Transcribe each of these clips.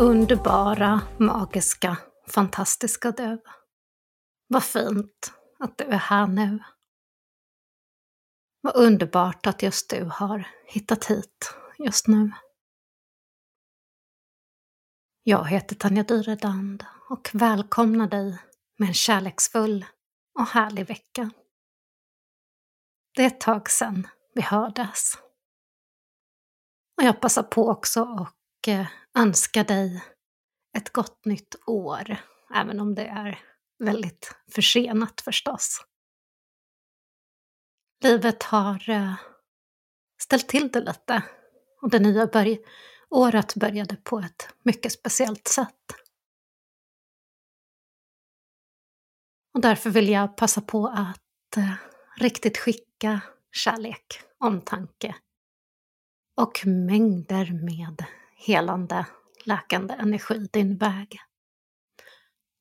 Underbara, magiska, fantastiska du. Vad fint att du är här nu. Vad underbart att just du har hittat hit just nu. Jag heter Tanja Dyredand och välkomnar dig med en kärleksfull och härlig vecka. Det är ett tag sedan vi hördes. Och jag passar på också och önska dig ett gott nytt år, även om det är väldigt försenat förstås. Livet har eh, ställt till det lite och det nya börj året började på ett mycket speciellt sätt. Och därför vill jag passa på att eh, riktigt skicka kärlek, omtanke och mängder med helande, läkande energi din väg.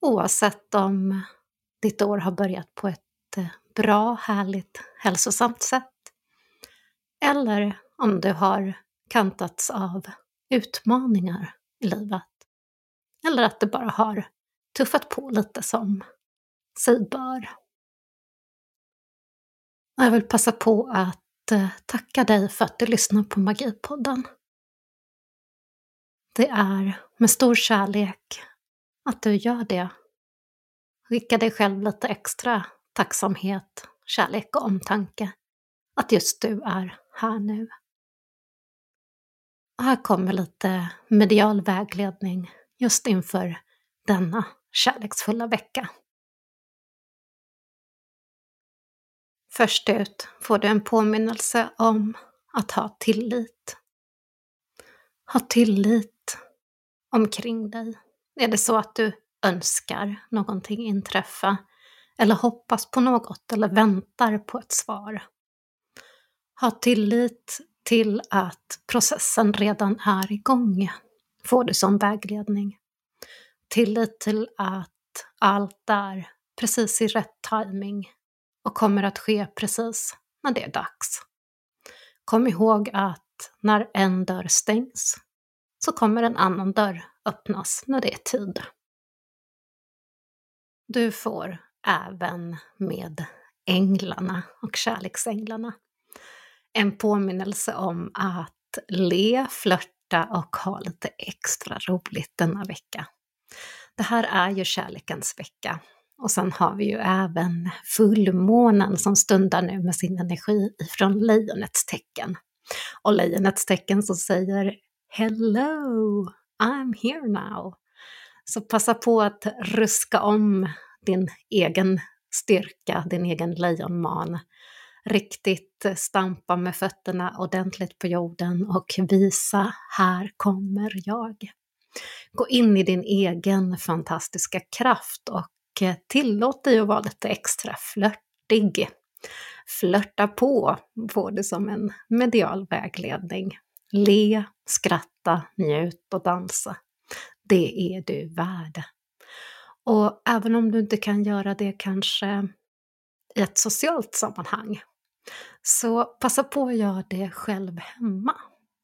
Oavsett om ditt år har börjat på ett eh, bra, härligt, hälsosamt sätt eller om du har kantats av utmaningar i livet. Eller att du bara har tuffat på lite som sig bör. Jag vill passa på att eh, tacka dig för att du lyssnar på Magipodden. Det är med stor kärlek att du gör det. Skicka dig själv lite extra tacksamhet, kärlek och omtanke. Att just du är här nu. Och här kommer lite medial vägledning just inför denna kärleksfulla vecka. Först ut får du en påminnelse om att ha tillit. Ha tillit omkring dig. Är det så att du önskar någonting inträffa eller hoppas på något eller väntar på ett svar? Ha tillit till att processen redan är igång, får du som vägledning. Tillit till att allt är precis i rätt timing och kommer att ske precis när det är dags. Kom ihåg att när en dörr stängs så kommer en annan dörr öppnas när det är tid. Du får även med änglarna och kärleksänglarna en påminnelse om att le, flörta och ha lite extra roligt denna vecka. Det här är ju kärlekens vecka. Och sen har vi ju även fullmånen som stundar nu med sin energi ifrån lejonets tecken. Och lejonets tecken som säger Hello, I'm here now. Så passa på att ruska om din egen styrka, din egen lejonman riktigt stampa med fötterna ordentligt på jorden och visa, här kommer jag. Gå in i din egen fantastiska kraft och tillåt dig att vara lite extra flörtig. Flörta på, får det som en medial vägledning. Le, skratta, njut och dansa. Det är du värd. Och även om du inte kan göra det kanske i ett socialt sammanhang, så passa på att göra det själv hemma.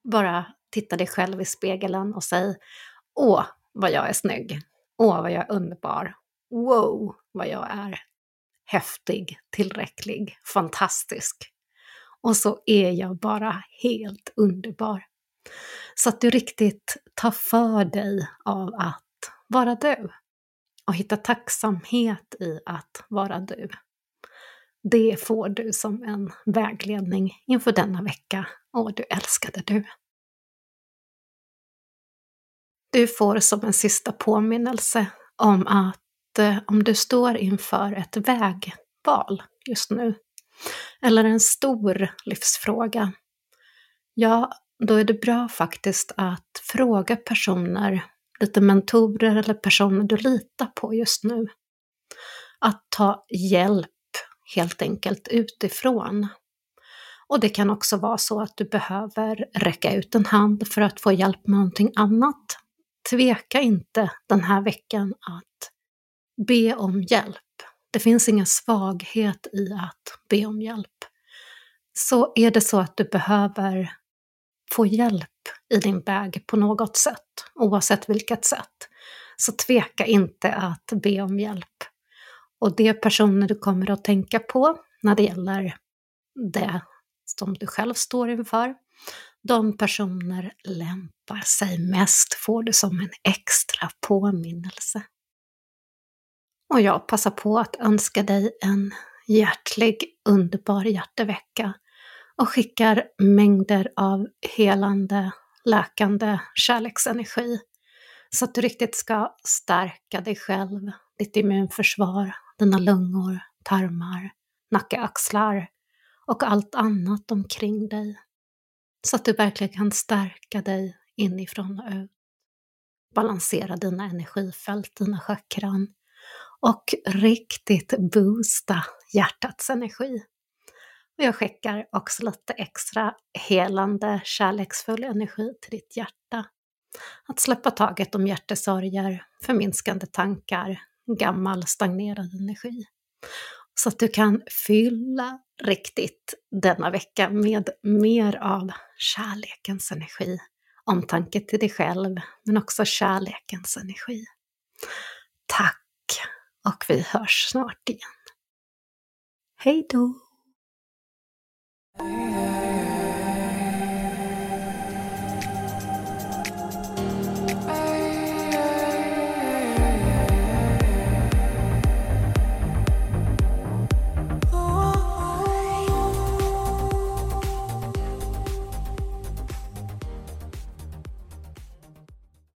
Bara titta dig själv i spegeln och säg Åh, vad jag är snygg. Åh, vad jag är underbar. Wow, vad jag är häftig, tillräcklig, fantastisk. Och så är jag bara helt underbar. Så att du riktigt tar för dig av att vara du. Och hitta tacksamhet i att vara du. Det får du som en vägledning inför denna vecka. Och du älskade du. Du får som en sista påminnelse om att Eh, om du står inför ett vägval just nu, eller en stor livsfråga, ja, då är det bra faktiskt att fråga personer, lite mentorer eller personer du litar på just nu. Att ta hjälp helt enkelt utifrån. Och det kan också vara så att du behöver räcka ut en hand för att få hjälp med någonting annat. Tveka inte den här veckan att be om hjälp. Det finns ingen svaghet i att be om hjälp. Så är det så att du behöver få hjälp i din väg på något sätt, oavsett vilket sätt. Så tveka inte att be om hjälp. Och det personer du kommer att tänka på när det gäller det som du själv står inför, de personer lämpar sig mest, får du som en extra påminnelse. Och jag passar på att önska dig en hjärtlig, underbar hjärtevecka och skickar mängder av helande, läkande kärleksenergi så att du riktigt ska stärka dig själv, ditt immunförsvar, dina lungor, tarmar, nacke, axlar och allt annat omkring dig. Så att du verkligen kan stärka dig inifrån och ut. Balansera dina energifält, dina chakran och riktigt boosta hjärtats energi. Och jag skickar också lite extra helande, kärleksfull energi till ditt hjärta. Att släppa taget om hjärtesorger, förminskande tankar, gammal stagnerad energi. Så att du kan fylla riktigt denna vecka med mer av kärlekens energi. Omtanke till dig själv, men också kärlekens energi. Tack! Och vi hörs snart igen. Hej då!